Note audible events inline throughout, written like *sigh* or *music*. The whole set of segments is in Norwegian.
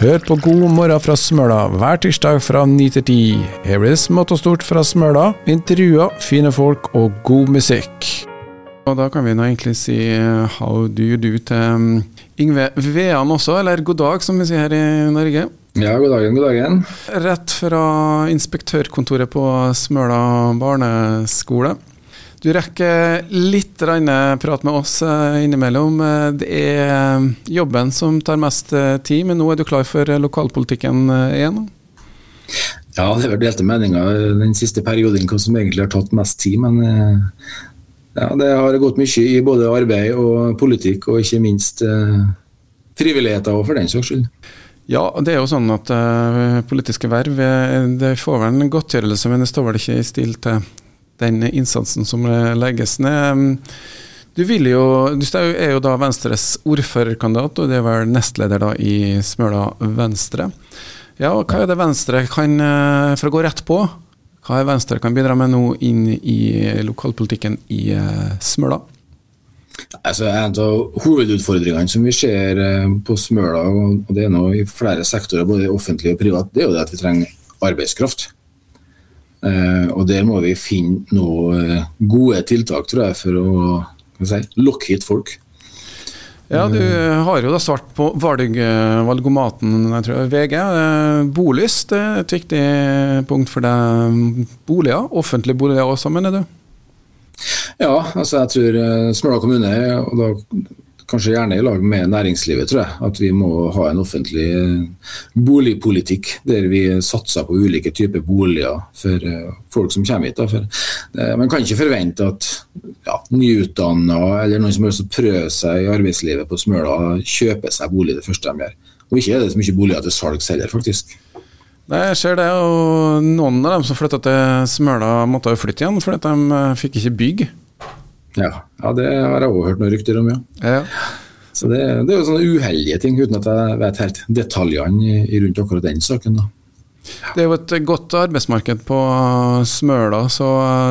Hør på God morgen fra Smøla hver tirsdag fra 9 til 10. Her blir det smått og stort fra Smøla, intervjuer, fine folk og god musikk. Og da kan vi nå egentlig si eh, how do you do til um, Yngve Vean også, eller god dag som vi sier her i Norge. Ja, god dagen, god dagen. Rett fra inspektørkontoret på Smøla barneskole. Du rekker litt prat med oss eh, innimellom. Eh, det er eh, jobben som tar mest tid, men nå er du klar for lokalpolitikken igjen? Ja, det har vært delte meninger den siste perioden som egentlig har tatt mest tid. Men ja, det har gått mye i både arbeid og politikk, og ikke minst frivilligheter for den saks skyld. Ja, det er jo sånn at uh, politiske verv det får vel en godtgjørelse, men det står vel ikke i stil til den innsatsen som legges ned. Du, jo, du er jo da Venstres ordførerkandidat, og det er vel nestleder da i Smøla Venstre. Ja, og Hva er det Venstre kan, eh, for å gå rett på, hva er Venstre kan bidra med nå inn i lokalpolitikken i eh, Smøla? Altså, en av hovedutfordringene som vi ser eh, på Smøla, og det er nå i flere sektorer, både offentlig og privat, det er jo det at vi trenger arbeidskraft. Uh, og Der må vi finne noen uh, gode tiltak tror jeg, for å si, lokke hit folk. Ja, Du har jo da svart på valg, valgomaten, jeg tror, VG. Uh, bolyst er et viktig punkt for deg. Boliger, offentlige boliger også, mener du? Ja, altså jeg tror Smøla kommune, og da kanskje gjerne i lag med næringslivet, tror jeg. At vi må ha en offentlig eh, boligpolitikk der vi satser på ulike typer boliger for eh, folk som kommer hit. Da. For, eh, man kan ikke forvente at ja, nyutdanna eller noen som har lyst til å prøve seg i arbeidslivet på Smøla, kjøper seg bolig det første de gjør. Og ikke er det så mye boliger til salgs heller, faktisk. Nei, jeg ser det, og Noen av dem som flytta til Smøla, måtte jo flytte igjen fordi de fikk ikke bygg. Ja, ja det har jeg òg hørt noen rykter om, ja. ja. Så det, det, er jo sånne uheldige ting, uten at jeg vet helt detaljene rundt akkurat den saken. da. Det er jo et godt arbeidsmarked på Smøla, så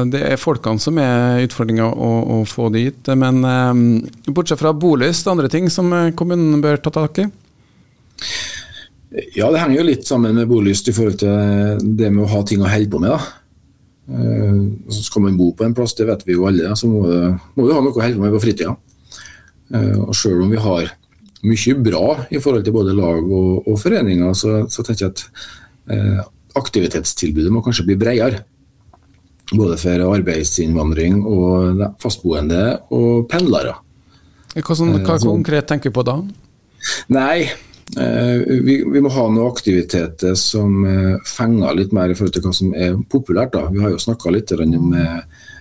det er folkene som er utfordringa å, å, få dit. Men um, bortsett fra bolyst, andre ting som kommunen bør ta tak i? Ja, det henger jo litt sammen med bolyst i forhold til det med å ha ting å holde på med. da. Eh, så skal man bo på en plass, det vet vi jo alle, så må, det, må vi ha noe å holde på med på fritida. Eh, og selv om vi har mye bra i forhold til både lag og, og foreninger, så, så, tenker jeg at eh, aktivitetstilbudet må kanskje bli bredere. Både for arbeidsinnvandring og fastboende og pendlere. Hva, sånn, hva konkret tenker du på da? Nei, Eh, vi, vi, må ha noen aktiviteter som eh, fenger litt mer i forhold til hva som er populært. Da. Vi har jo snakka litt om eh,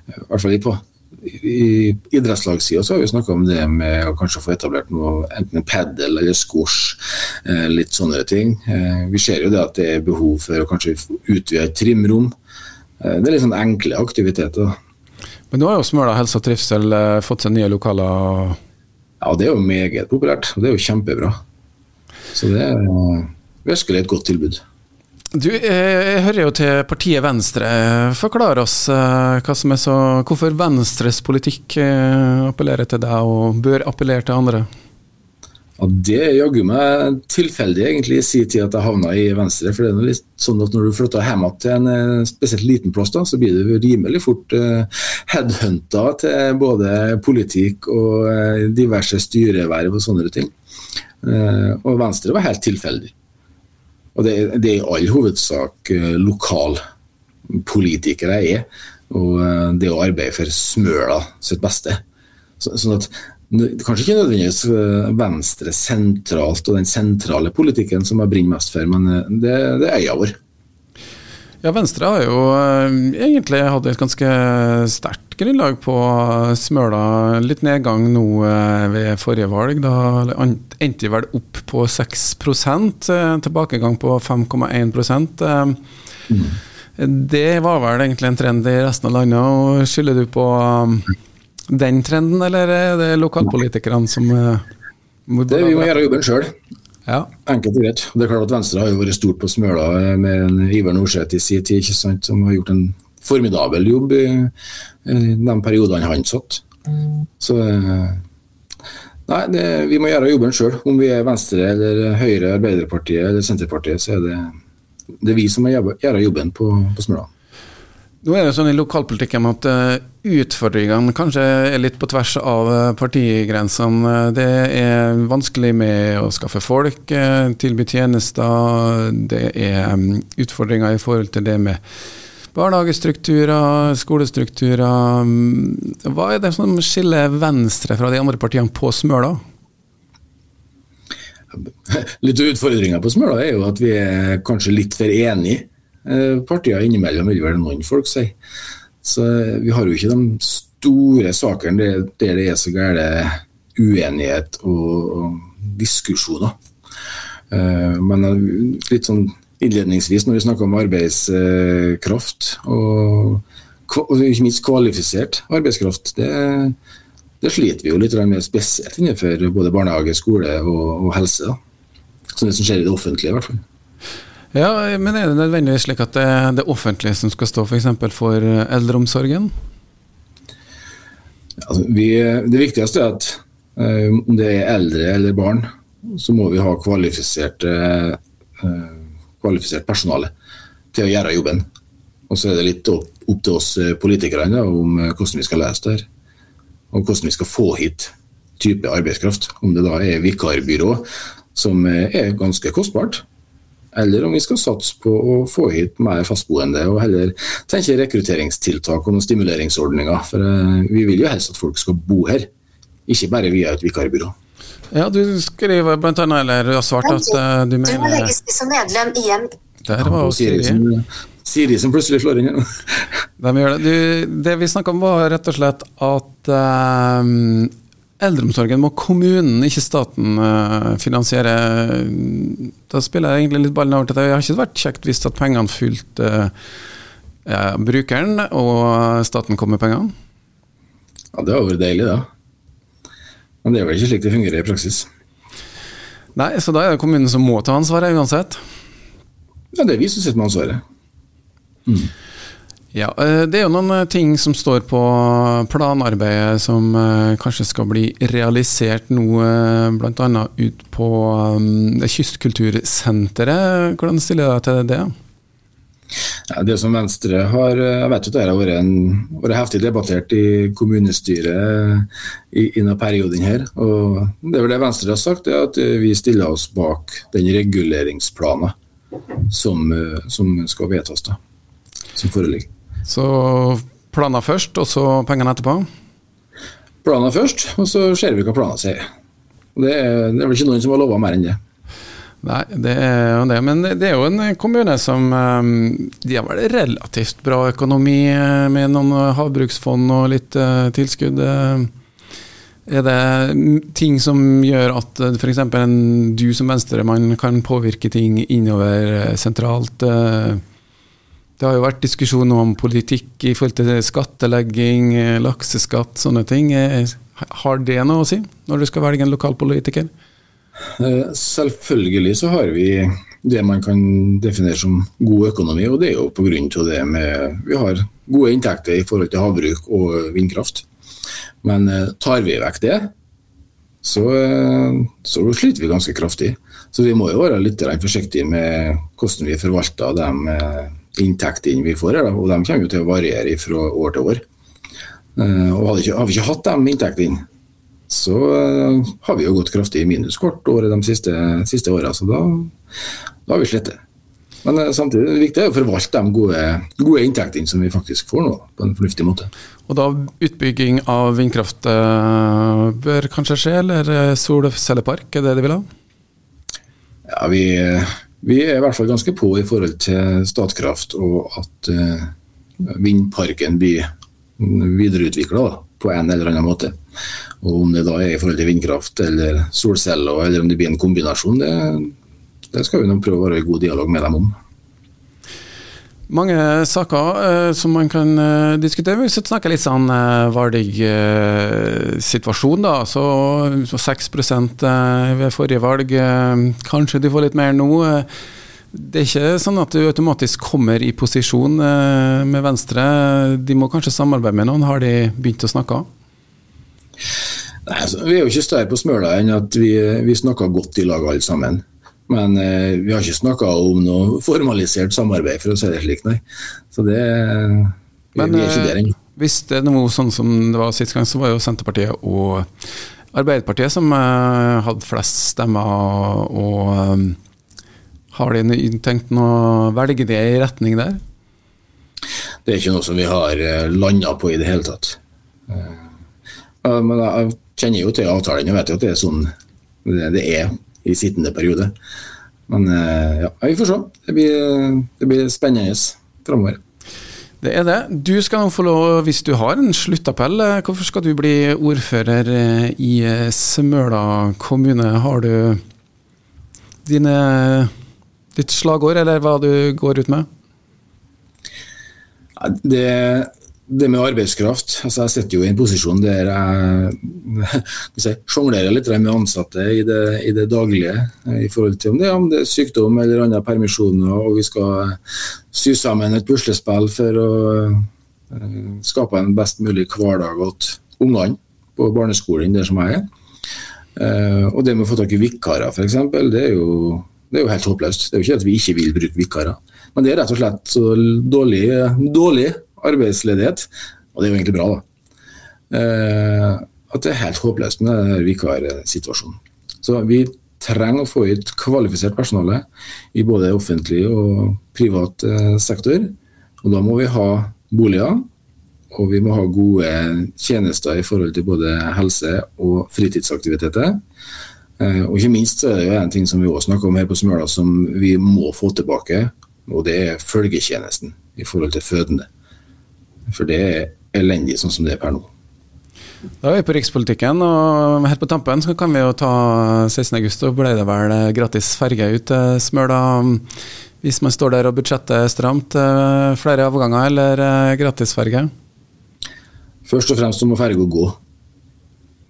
i hvert fall på i idrettslagssida så har vi snakka om det med å kanskje få etablert noe, enten en padel eller squash, litt sånne ting. Vi ser jo det at det er behov for å kanskje utvide trimrom. Det er litt sånn enkle aktiviteter. Men nå har jo Smøla helse og trivsel fått seg nye lokaler? Ja, det er jo meget populært, og det er jo kjempebra. Så det er virkelig et godt tilbud. Du, eh, jeg hører jo til partiet Venstre. Forklar oss eh, hva som er så, hvorfor Venstres politikk eh, appellerer til deg og bør appellere til andre? Ja, Det er jaggu meg tilfeldig egentlig i sin tid at jeg havna i Venstre. for det er litt sånn at Når du flytter hjem til en spesielt liten plass, da, så blir du rimelig fort headhunta til både politikk og diverse styreverv og sånne ting. Eh, og Venstre var helt tilfeldig. Og det, det er i all hovedsak eh, lokalpolitikere jeg er. Og eh, det å arbeide for Smøla sitt beste. Så, sånn at Kanskje ikke nødvendigvis Venstre sentralt og den sentrale politikken som jeg brenner mest for, men det, det er øya vår. Ja, Venstre har jo uh, egentlig hatt et ganske sterkt grunnlag på Smøla. Litt nedgang nå uh, ved forrige valg. Da endte de vel opp på 6 uh, eh, tilbakegang på 5,1 mm. Det var vel egentlig en trend i resten av landet. og Skylder du på um, den trenden, eller er det lokalpolitikerne som Det Vi må gjøre jobben sjøl. Ja. Enkelt og greit. Det er klart at Venstre har jo vært stort på Smøla med en Ivar Norseth i sin tid, som har gjort en formidabel jobb i, i de periodene han satt. Så eh, Nei, det, vi må gjøre jobben sjøl. Om vi er Venstre eller Høyre, Arbeiderpartiet eller Senterpartiet, så er det, det er vi som må gjøre jobben på, på Smøla. Nå er det sånn i lokalpolitikken at uh, utfordringene kanskje er litt på tvers av uh, partigrensene. Det er vanskelig med å skaffe folk, tilby tjenester. Det er um, utfordringer i forhold til det med barnehagestrukturer, skolestrukturer. Hva er det som skiller Venstre fra de andre partiene på Smøla? Litt av utfordringa på Smøla er jo at vi er kanskje litt for enige. Eh, partiene innimellom, vil vel noen folk si. Så eh, vi har jo ikke de store sakene der det er så gæren uenighet og, diskusjoner. Eh, men litt sånn innledningsvis når vi snakker om arbeidskraft, og, ikke minst kvalifisert arbeidskraft, det, det, sliter vi jo litt med spesielt innenfor både barnehage, skole og, og helse. Da. Sånn det som skjer i det offentlige, i hvert fall. Ja, men er det nødvendigvis slik at det er det offentlige som skal stå f.eks. For, for eldreomsorgen? Altså, vi, det viktigste er at um, om det er eldre eller barn, så må vi ha kvalifiserte uh, kvalifisert personale til å gjøre jobben. Og så er det litt opp, opp til oss eh, politikere om eh, hvordan vi skal lese det her. Og hvordan vi skal få hit type arbeidskraft. Om det da er vikarbyrå, som eh, er ganske kostbart. Eller om vi skal satse på å få hit mer fastboende og heller tenke rekrutteringstiltak og noen stimuleringsordninger. For vi vil jo helst at folk skal bo her, ikke bare via et vikarbyrå. Ja, du skriver blant annet, eller du har svart at uh, du mener Du må legges til som medlem igjen. Der var jo Siri. Siri. Siri som plutselig slår inn. De gjør det. Du, det vi snakka om var rett og slett at uh, eldreomsorgen må kommunen, ikke staten, uh, finansiere. Da spiller jeg egentlig litt ballen over til deg. Det har ikke vært kjekt hvis at pengene fulgte uh, brukeren, og staten kom med pengene? Ja, det hadde vært deilig, da. Men det er vel ikke slik det fungerer i praksis. Nei, så da er det kommunen som må ta ansvaret uansett? Ja, det er vi som sitter med ansvaret. Mm. Ja, eh, Det er jo noen eh, ting som står på planarbeidet som eh, kanskje skal bli realisert nå, bl.a. ut på Kystkultursenteret. Hvordan stiller du deg til det? Det som Venstre har Jeg vet at det har vært, en, vært heftig debattert i kommunestyret i, i denne perioden her. og Det er vel det Venstre har sagt, er at vi stiller oss bak den reguleringsplanen som, som skal vedtas, da, som foreligger. Så planer først, og så pengene etterpå? Planer først, og så ser vi hva planene sier. Det er, det er vel ikke noen som har lova mer enn det. Nei, det er jo det. Men det er jo en kommune som um, De har vel relativt bra økonomi eh, med noen havbruksfond og litt uh, tilskudd. Er det ting som gjør at f.eks. du som venstremann kan påvirke ting innover sentralt? Det har jo vært diskusjon om politikk i forhold til skattelegging, lakseskatt, sånne ting. Har det noe å si når du skal velge en lokalpolitiker? Eh, selvfølgelig så har vi det man kan definere som god økonomi, og det er jo pga. det med Vi har gode inntekter i forhold til havbruk og vindkraft. Men eh, tar vi vekk det, så, eh, så sliter vi ganske kraftig. Så vi må jo være litt forsiktige med hvordan vi forvalter de inntektene vi får her. Og de kommer jo til å variere fra år til år. Og Har vi ikke, har vi ikke hatt de inntektene, så uh, har vi jo gått kraftig i minus hvert år de siste, siste åra, så da, da, har vi slitt. Men uh, samtidig det viktige viktig å forvalte de gode, gode inntektene som vi faktisk får nå, på en fornuftig måte. Og da utbygging av vindkraft bør kanskje skje, eller solcellepark, er det de vil ha? Ja, vi, vi, er i hvert fall ganske på i forhold til Statkraft og at vindparken blir videreutvikla på en eller annen måte. Og Om det da er i forhold til vindkraft eller solceller, eller om det blir en kombinasjon, det, det skal vi nå prøve å være i god dialog med dem om. Mange saker uh, som man kan uh, diskutere. Vi snakker litt sånn uh, valgsituasjon, da. Så, så 6 ved forrige valg. kanskje de får litt mer nå. det er ikke sånn at du automatisk kommer i posisjon med Venstre. De må kanskje samarbeide med noen. Har de begynt å snakke? Nei, altså, Vi er jo ikke større på Smøla enn at vi, vi snakker godt i lag alle sammen. Men eh, vi har ikke snakka om noe formalisert samarbeid, for å si det slik, nei. Så det vi, Men vi er ikke der eh, ennå. hvis det er noe sånn som det var sist gang, så var jo Senterpartiet og Arbeiderpartiet som eh, hadde flest stemmer. Og eh, har de tenkt å velge det i retning der? Det er ikke noe som vi har landa på i det hele tatt. Eh, Men jeg kjenner jo til avtalen og vet jo at det er sånn det er i sittende periode. Men eh, ja, vi får se. Det blir, det blir spennende framover. Det er det. Du skal nå få lov, hvis du har en sluttappell, eh, hvorfor skal du bli ordfører eh, i Smøla kommune? Har du dine, ditt slagord, eller hva du går ut med? Det, det med arbeidskraft altså Jeg sitter jo i en posisjon der jeg *laughs* sjonglerer litt med ansatte i det, i det daglige. I forhold til om det, om det er sykdom eller andre permisjoner, og vi skal sy sammen et puslespill for å eh, skape en best mulig hverdag til ungene på barneskolen der som jeg er. Eh, og det med å få tak i vikarer, f.eks., det, det er jo helt håpløst. Det er jo ikke at vi ikke vil bruke vikarer. Men det er rett og slett så dårlig, dårlig arbeidsledighet, og det er jo egentlig bra, da. Eh, at det er helt håpløst med denne vikarsituasjonen. Så vi trenger å få ut kvalifisert personale i både offentlig og privat eh, sektor. Og da må vi ha boliger, og vi må ha gode tjenester i forhold til både helse og fritidsaktiviteter. Eh, Og ikke minst er det jo en ting som vi også snakker om her på Smøla som vi må få tilbake, og det er følgetjenesten i forhold til fødende. For det er elendig sånn som det er per nå. Da er vi på rikspolitikken, og helt på tampen så kan vi jo ta 16. august, og ble det vel eh, gratis ferge ut til Smøla. Hvis man står der og budsjettet er stramt, eh, flere avganger eller gratisferge? gratis ferge? Først og fremst så må ferga gå.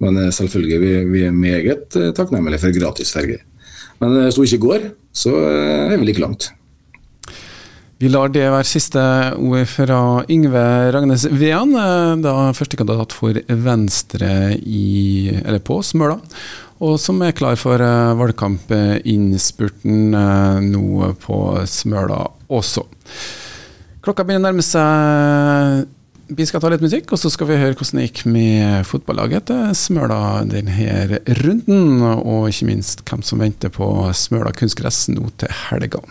Men eh, selvfølgelig, vi, vi er meget eh, takknemlige for gratis ferge. Men eh, hvis hun ikke går, så eh, er vi like langt. Vi lar det være siste ord fra Yngve Ragnes Vean, eh, da førstekandidat for Venstre i, eller på Smøla, og som er klar for eh, valgkampinnspurten eh, nå på Smøla også. Klokka begynner å nærme seg vi skal ta litt musikk, og så skal vi høre hvordan det gikk med fotballaget til Smøla denne runden, og ikke minst hvem som venter på Smøla kunstgress nå til helga.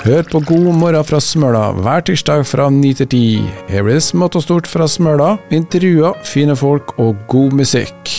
Hør på God morgen fra Smøla hver tirsdag fra 9 til 10. Her blir det smått og stort fra Smøla, intervjuer, fine folk og god musikk.